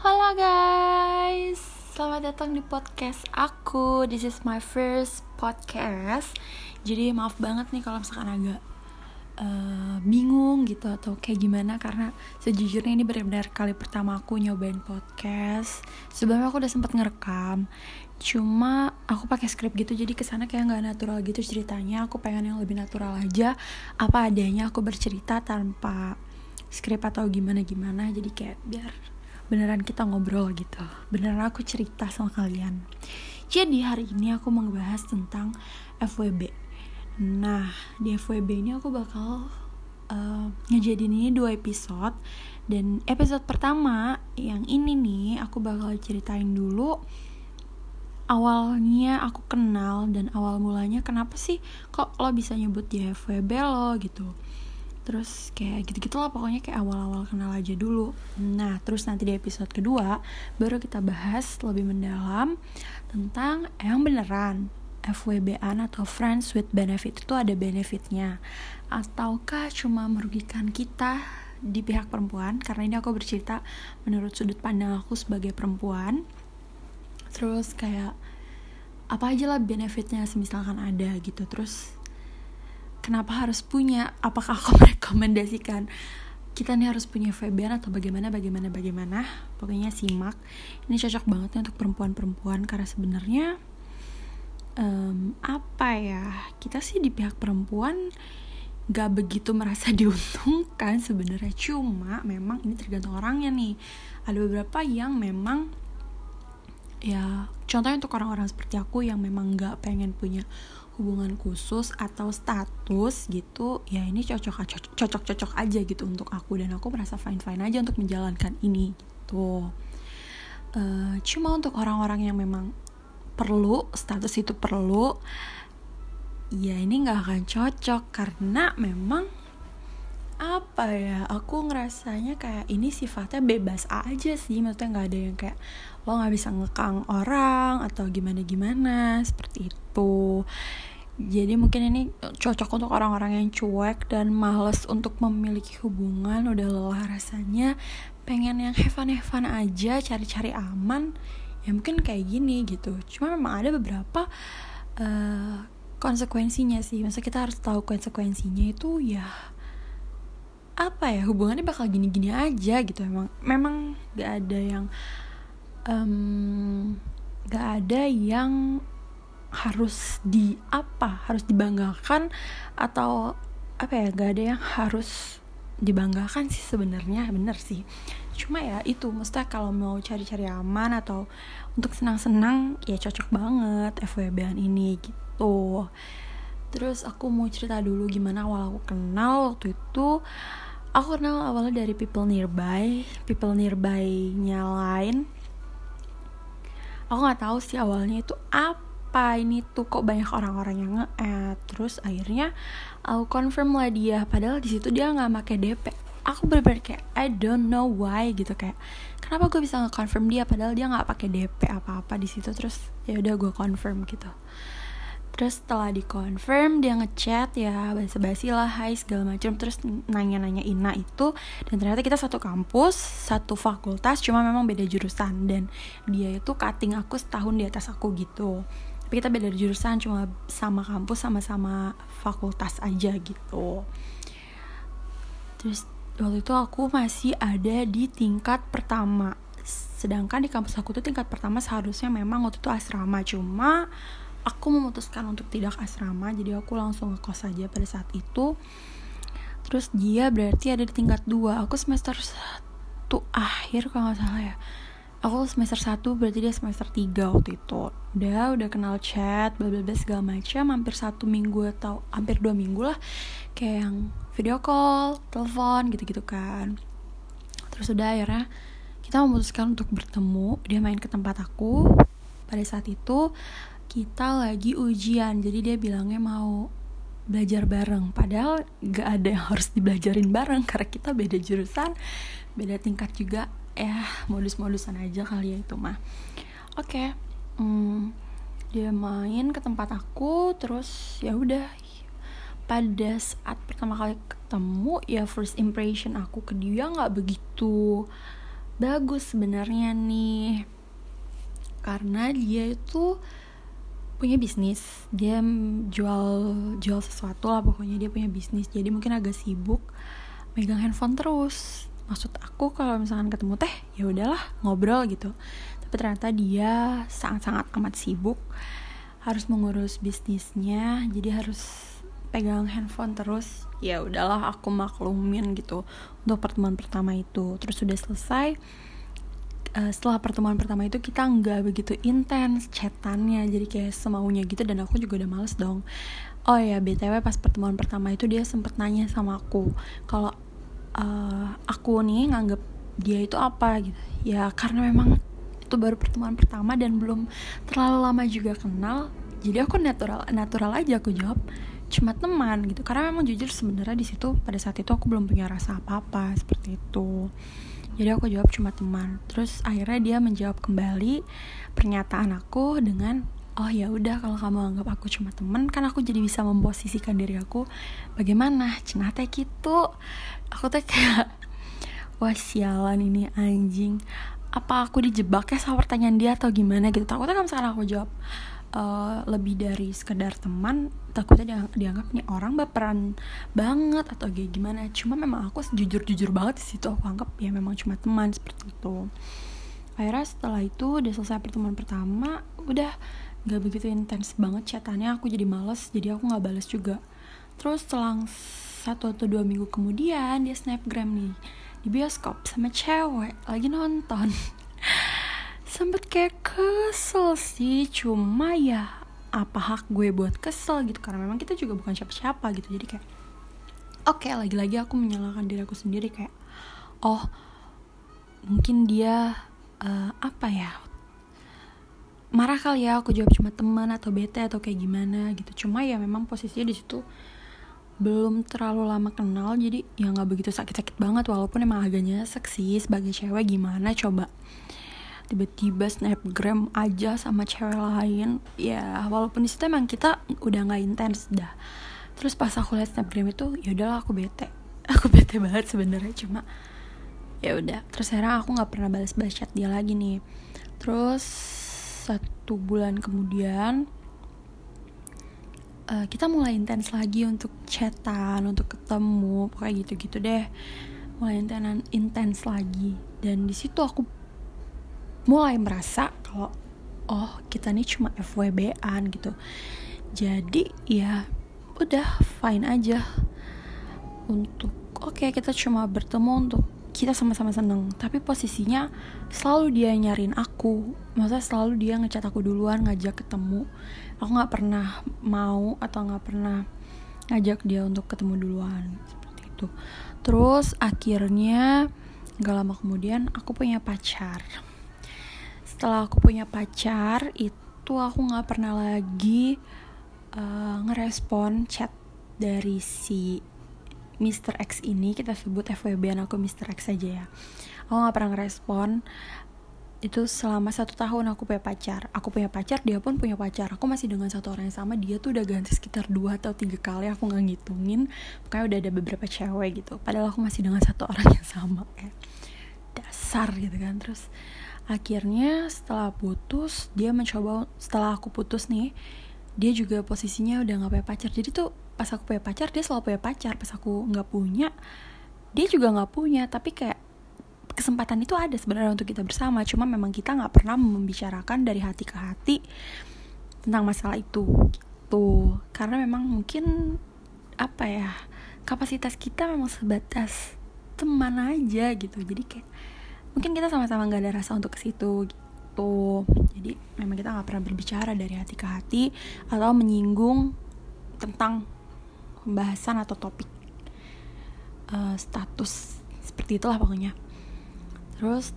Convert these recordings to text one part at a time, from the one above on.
Halo guys, selamat datang di podcast aku. This is my first podcast. Jadi maaf banget nih kalau misalkan agak uh, bingung gitu atau kayak gimana karena sejujurnya ini benar-benar kali pertama aku nyobain podcast. Sebelumnya aku udah sempet ngerekam, cuma aku pakai skrip gitu jadi ke sana kayak nggak natural gitu ceritanya. Aku pengen yang lebih natural aja, apa adanya aku bercerita tanpa skrip atau gimana gimana. Jadi kayak biar beneran kita ngobrol gitu. Beneran aku cerita sama kalian. Jadi hari ini aku mau ngebahas tentang FWB nah di FWB ini aku bakal uh, ngejadiin ini dua episode. Dan episode pertama yang ini nih aku bakal ceritain dulu awalnya aku kenal dan awal mulanya kenapa sih kok lo bisa nyebut dia FWB lo gitu terus kayak gitu-gitu lah pokoknya kayak awal-awal kenal aja dulu. Nah terus nanti di episode kedua baru kita bahas lebih mendalam tentang yang beneran FWB-an atau Friends with Benefit itu ada benefitnya. Ataukah cuma merugikan kita di pihak perempuan? Karena ini aku bercerita menurut sudut pandang aku sebagai perempuan. Terus kayak apa aja lah benefitnya misalkan ada gitu. Terus kenapa harus punya apakah aku merekomendasikan? Kita nih harus punya VBN atau bagaimana bagaimana bagaimana? Pokoknya simak. Ini cocok banget untuk perempuan-perempuan karena sebenarnya um, apa ya kita sih di pihak perempuan gak begitu merasa diuntungkan sebenarnya. Cuma memang ini tergantung orangnya nih. Ada beberapa yang memang ya contohnya untuk orang-orang seperti aku yang memang gak pengen punya hubungan khusus atau status gitu ya ini cocok cocok cocok aja gitu untuk aku. Dan aku merasa fine fine aja untuk menjalankan ini gitu. Uh, cuma untuk orang-orang yang memang perlu status itu perlu ya ini nggak akan cocok. Karena memang apa ya aku ngerasanya kayak ini sifatnya bebas aja sih. Maksudnya nggak ada yang kayak lo nggak bisa ngekang orang atau gimana gimana seperti itu jadi mungkin ini cocok untuk orang-orang yang cuek dan males untuk memiliki hubungan udah lelah rasanya pengen yang have fun aja cari-cari aman ya mungkin kayak gini gitu. Cuma memang ada beberapa uh, konsekuensinya sih. Masa kita harus tahu konsekuensinya itu ya apa ya hubungannya bakal gini-gini aja gitu. Memang memang gak ada yang um, gak ada yang harus di apa? Harus dibanggakan atau apa ya? Gak ada yang harus dibanggakan sih sebenarnya bener sih. Cuma ya itu mesti kalau mau cari-cari aman atau untuk senang-senang ya cocok banget FWB-an ini gitu. Terus aku mau cerita dulu gimana awal aku kenal waktu itu. Aku kenal awalnya dari people nearby people nearby-nya lain. Aku nggak tahu sih awalnya itu apa apa ini tuh kok banyak orang-orang yang nge-add? Terus akhirnya aku confirm lah dia padahal di situ dia nggak pakai DP aku bener-bener kayak I don't know why gitu kayak kenapa gue bisa nge-confirm dia padahal dia nggak pakai DP apa-apa di situ? Terus ya udah gue confirm gitu. Terus setelah di confirm dia ngechat ya basa-basi lah hai segala macam terus nanya-nanya Ina itu dan ternyata kita satu kampus satu fakultas cuma memang beda jurusan. Dan dia itu cutting aku setahun di atas aku gitu tapi kita beda jurusan cuma sama kampus sama-sama fakultas aja gitu. Terus waktu itu aku masih ada di tingkat pertama. Sedangkan di kampus aku tuh tingkat pertama seharusnya memang waktu itu asrama. Cuma aku memutuskan untuk tidak asrama jadi aku langsung ngekos aja pada saat itu. Terus dia berarti ada di tingkat dua. Aku semester satu akhir kalau nggak salah ya aku semester 1 berarti dia semester 3 waktu itu. Udah udah kenal chat bla bla bla segala macam hampir satu minggu atau hampir dua minggu lah kayak yang video call telepon gitu gitu kan. Terus udah akhirnya kita memutuskan untuk bertemu. Dia main ke tempat aku. Pada saat itu kita lagi ujian. Jadi dia bilangnya mau belajar bareng. Padahal gak ada yang harus dibelajarin bareng karena kita beda jurusan beda tingkat juga ya modus-modusan aja kali ya itu mah. Oke okay. hmm, dia main ke tempat aku terus ya udah. Pada saat pertama kali ketemu ya first impression aku ke dia nggak begitu bagus sebenarnya nih. Karena dia itu punya bisnis. Dia jual jual sesuatu lah pokoknya dia punya bisnis. Jadi mungkin agak sibuk megang handphone terus maksud aku kalau misalkan ketemu teh ya udahlah ngobrol gitu. Tapi ternyata dia sangat-sangat amat sibuk harus mengurus bisnisnya jadi harus pegang handphone terus. Ya udahlah aku maklumin gitu untuk pertemuan pertama itu. Terus sudah selesai uh, setelah pertemuan pertama itu kita nggak begitu intens chatannya jadi kayak semaunya gitu dan aku juga udah males dong. Oh ya btw pas pertemuan pertama itu dia sempet nanya sama aku kalau uh, aku nih nganggep dia itu apa gitu. Ya karena memang itu baru pertemuan pertama dan belum terlalu lama juga kenal jadi aku natural natural aja aku jawab cuma teman gitu. Karena memang jujur sebenarnya di situ pada saat itu aku belum punya rasa apa apa seperti itu. Jadi aku jawab cuma teman. Terus akhirnya dia menjawab kembali pernyataan aku dengan oh ya udah kalau kamu anggap aku cuma teman kan aku jadi bisa memposisikan diri aku. Bagaimana? Cenah teh gitu. Aku teh kayak wah sialan ini anjing. Apa aku dijebak ya sama pertanyaan dia atau gimana? Gitu. Takutnya kan misalkan aku jawab uh, lebih dari sekedar teman takutnya dianggap nih orang baperan banget atau kayak gimana. Cuma memang aku jujur jujur banget di situ aku anggap ya memang cuma teman seperti itu. Akhirnya setelah itu udah selesai pertemuan pertama udah nggak begitu intens banget chatannya aku jadi males jadi aku nggak balas juga. Terus selang satu atau dua minggu kemudian dia snapgram nih di bioskop sama cewek lagi nonton. Sempet kayak kesel sih cuma ya apa hak gue buat kesel gitu karena memang kita juga bukan siapa-siapa gitu jadi kayak oke okay, lagi-lagi aku menyalahkan diri aku sendiri kayak oh mungkin dia uh, apa ya marah kali ya aku jawab cuma teman atau bete atau kayak gimana gitu. Cuma ya memang posisinya di situ belum terlalu lama kenal jadi ya nggak begitu sakit-sakit banget. Walaupun emang agaknya seksi sebagai cewek gimana coba tiba-tiba snapgram aja sama cewek lain. Ya walaupun di situ emang kita udah nggak intens dah. Terus pas aku liat snapgram itu ya udahlah aku bete. Aku bete banget sebenarnya cuma ya udah. Terus sekarang aku nggak pernah balas-balas chat dia lagi nih. Terus satu bulan kemudian uh, kita mulai intens lagi untuk chatan untuk ketemu pokoknya gitu-gitu deh. Mulai intens intens lagi. Dan di situ aku mulai merasa kalau oh kita nih cuma FWB-an gitu. Jadi ya udah fine aja. Untuk oke okay, kita cuma bertemu untuk kita sama-sama seneng. Tapi posisinya selalu dia nyariin aku masa selalu dia ngecat aku duluan ngajak ketemu aku nggak pernah mau atau nggak pernah ngajak dia untuk ketemu duluan seperti itu terus akhirnya gak lama kemudian aku punya pacar setelah aku punya pacar itu aku nggak pernah lagi uh, ngerespon chat dari si Mr. X ini kita sebut FWB aku Mr. X saja ya aku nggak pernah ngerespon itu selama satu tahun aku punya pacar. Aku punya pacar dia pun punya pacar. Aku masih dengan satu orang yang sama dia tuh udah ganti sekitar dua atau tiga kali. Aku nggak ngitungin. Pokoknya udah ada beberapa cewek gitu. Padahal aku masih dengan satu orang yang sama kayak dasar gitu kan. Terus akhirnya setelah putus dia mencoba setelah aku putus nih dia juga posisinya udah nggak punya pacar. Jadi tuh pas aku punya pacar dia selalu punya pacar. Pas aku nggak punya dia juga nggak punya. Tapi kayak kesempatan itu ada sebenarnya untuk kita bersama. Cuma memang kita nggak pernah membicarakan dari hati ke hati tentang masalah itu gitu. Karena memang mungkin apa ya kapasitas kita memang sebatas teman aja gitu. Jadi kayak mungkin kita sama-sama nggak ada rasa untuk ke situ gitu. Jadi memang kita nggak pernah berbicara dari hati ke hati atau menyinggung tentang pembahasan atau topik uh, status seperti itulah pokoknya terus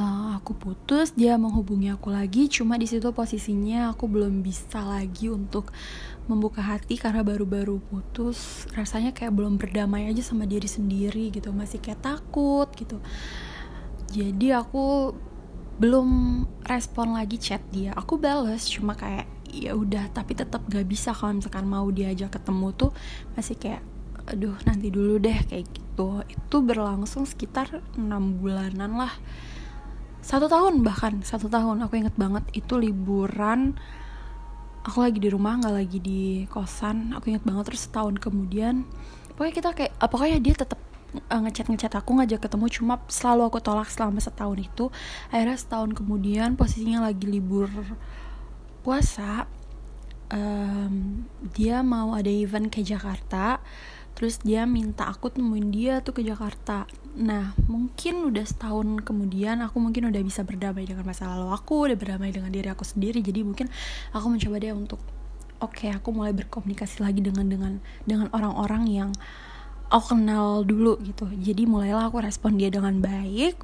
uh, aku putus dia menghubungi aku lagi cuma di situ posisinya aku belum bisa lagi untuk membuka hati karena baru-baru putus. Rasanya kayak belum berdamai aja sama diri sendiri gitu masih kayak takut gitu. Jadi aku belum respon lagi chat dia. Aku bales cuma kayak ya udah tapi tetap gak bisa kalau misalkan mau diajak ketemu tuh masih kayak aduh nanti dulu deh kayak gitu itu berlangsung sekitar enam bulanan lah. Satu tahun bahkan satu tahun. Aku inget banget itu liburan. Aku lagi di rumah nggak lagi di kosan. Aku inget banget terus setahun kemudian pokoknya kita kayak uh, pokoknya dia tetap uh, ngechat ngechat aku ngajak ketemu. Cuma selalu aku tolak selama setahun itu. Akhirnya setahun kemudian posisinya lagi libur puasa um, dia mau ada event ke Jakarta terus dia minta aku temuin dia tuh ke Jakarta. Nah mungkin udah setahun kemudian aku mungkin udah bisa berdamai dengan masa lalu aku udah berdamai dengan diri aku sendiri. Jadi mungkin aku mencoba dia untuk oke okay, aku mulai berkomunikasi lagi dengan dengan dengan orang-orang yang aku kenal dulu gitu. Jadi mulailah aku respon dia dengan baik.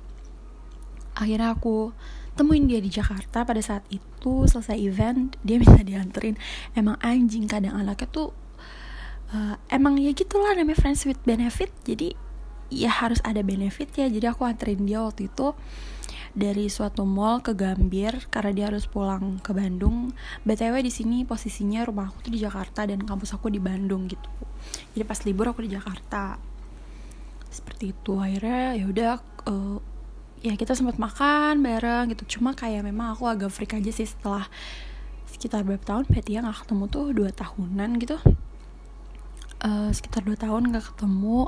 Akhirnya aku temuin dia di Jakarta. Pada saat itu selesai event dia minta dianterin. Emang anjing kadang anaknya tuh uh, emang ya gitulah namanya friends with benefit jadi ya harus ada benefit ya jadi aku anterin dia waktu itu dari suatu mall ke Gambir karena dia harus pulang ke Bandung. BTW di sini posisinya rumah aku tuh di Jakarta dan kampus aku di Bandung gitu. Jadi pas libur aku di Jakarta. Seperti itu akhirnya ya udah uh, ya kita sempat makan bareng gitu. Cuma kayak memang aku agak freak aja sih setelah sekitar berapa tahun ya nggak ketemu tuh dua tahunan gitu. Uh, sekitar dua tahun nggak ketemu.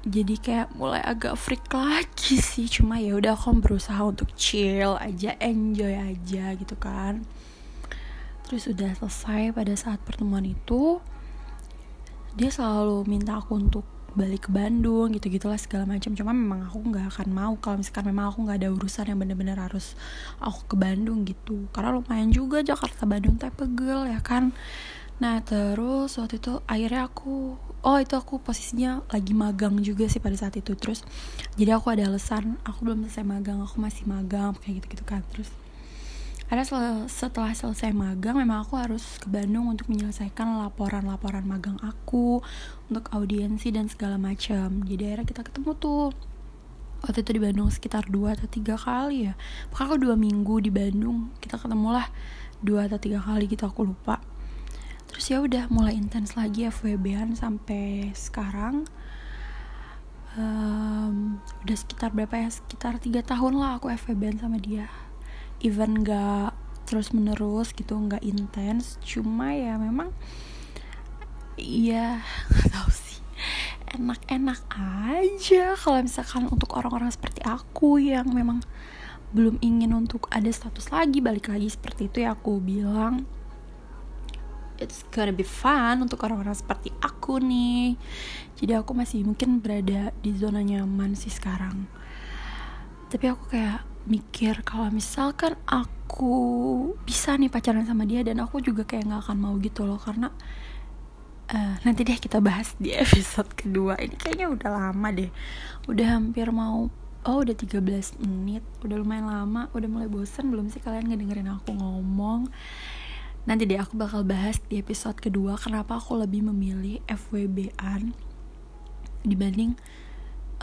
Jadi kayak mulai agak freak lagi sih. Cuma ya udah aku berusaha untuk chill aja enjoy aja gitu kan. Terus udah selesai pada saat pertemuan itu dia selalu minta aku untuk balik ke Bandung gitu gitulah segala macam. Cuma memang aku nggak akan mau kalau misalkan memang aku nggak ada urusan yang bener-bener harus aku ke Bandung gitu. Karena lumayan juga Jakarta Bandung tapi pegel ya kan nah terus waktu itu akhirnya aku oh itu aku posisinya lagi magang juga sih pada saat itu. Terus jadi aku ada alasan aku belum selesai magang aku masih magang kayak gitu gitu kan. Terus ada sel setelah selesai magang memang aku harus ke Bandung untuk menyelesaikan laporan-laporan magang aku untuk audiensi dan segala macam. Jadi akhirnya kita ketemu tuh waktu itu di Bandung sekitar dua atau tiga kali ya. Pokoknya aku dua minggu di Bandung kita ketemulah dua atau tiga kali gitu aku lupa ya udah mulai intens lagi FWB-an sampai sekarang. Um, udah sekitar berapa ya? Sekitar tiga tahun lah aku FWB-an sama dia. Even gak terus menerus gitu nggak intens. Cuma ya memang iya nggak tahu sih. Enak-enak aja kalau misalkan untuk orang-orang seperti aku yang memang belum ingin untuk ada status lagi balik lagi seperti itu ya aku bilang it's gonna be fun untuk orang-orang seperti aku nih. Jadi aku masih mungkin berada di zona nyaman sih sekarang. Tapi aku kayak mikir kalau misalkan aku bisa nih pacaran sama dia dan aku juga kayak nggak akan mau gitu loh. Karena uh, nanti deh kita bahas di episode kedua. Ini kayaknya udah lama deh. Udah hampir mau oh udah 13 menit. Udah lumayan lama. Udah mulai bosan belum sih kalian ngedengerin aku ngomong nanti deh aku bakal bahas di episode kedua kenapa aku lebih memilih FWB-an dibanding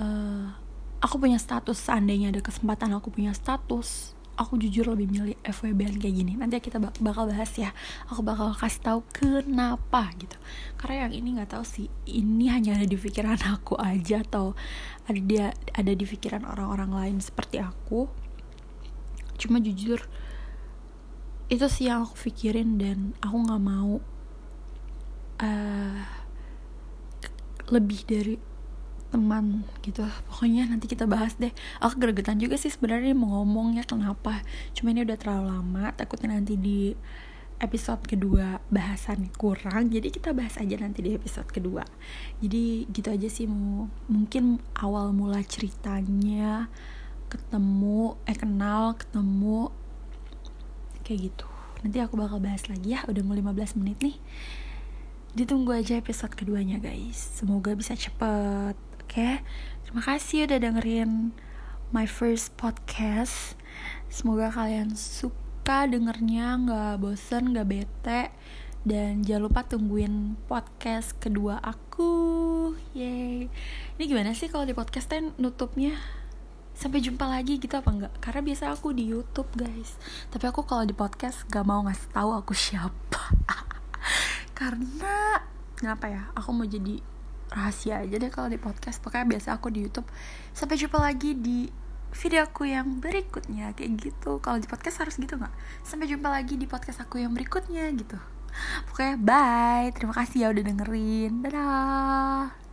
uh, aku punya status. Seandainya ada kesempatan aku punya status aku jujur lebih milih FWB-an kayak gini. Nanti kita bakal bahas ya. Aku bakal kasih tahu kenapa gitu. Karena yang ini nggak tahu sih. Ini hanya ada di pikiran aku aja atau ada ada di pikiran orang-orang lain seperti aku. Cuma jujur itu sih yang aku pikirin dan aku nggak mau uh, lebih dari teman gitu. Pokoknya nanti kita bahas deh. Aku gregetan juga sih sebenarnya mau ngomongnya kenapa. Cuma ini udah terlalu lama takutnya nanti di episode kedua bahasan kurang. Jadi kita bahas aja nanti di episode kedua. Jadi gitu aja sih mau mungkin awal mula ceritanya ketemu eh kenal ketemu kayak gitu. Nanti aku bakal bahas lagi ya udah mau 15 menit nih. Ditunggu aja episode keduanya guys. Semoga bisa cepet oke? Okay? terima kasih udah dengerin my first podcast. Semoga kalian suka dengernya nggak bosen nggak bete. Dan jangan lupa tungguin podcast kedua aku. Yay ini gimana sih kalau di podcast nutupnya sampai jumpa lagi gitu apa enggak? Karena biasa aku di YouTube guys. Tapi aku kalau di podcast gak mau ngasih tahu aku siapa. Karena kenapa ya? Aku mau jadi rahasia aja deh kalau di podcast. Pokoknya biasa aku di YouTube. Sampai jumpa lagi di video aku yang berikutnya. Kayak gitu. Kalau di podcast harus gitu nggak? Sampai jumpa lagi di podcast aku yang berikutnya gitu. Pokoknya bye. Terima kasih ya udah dengerin. Dadah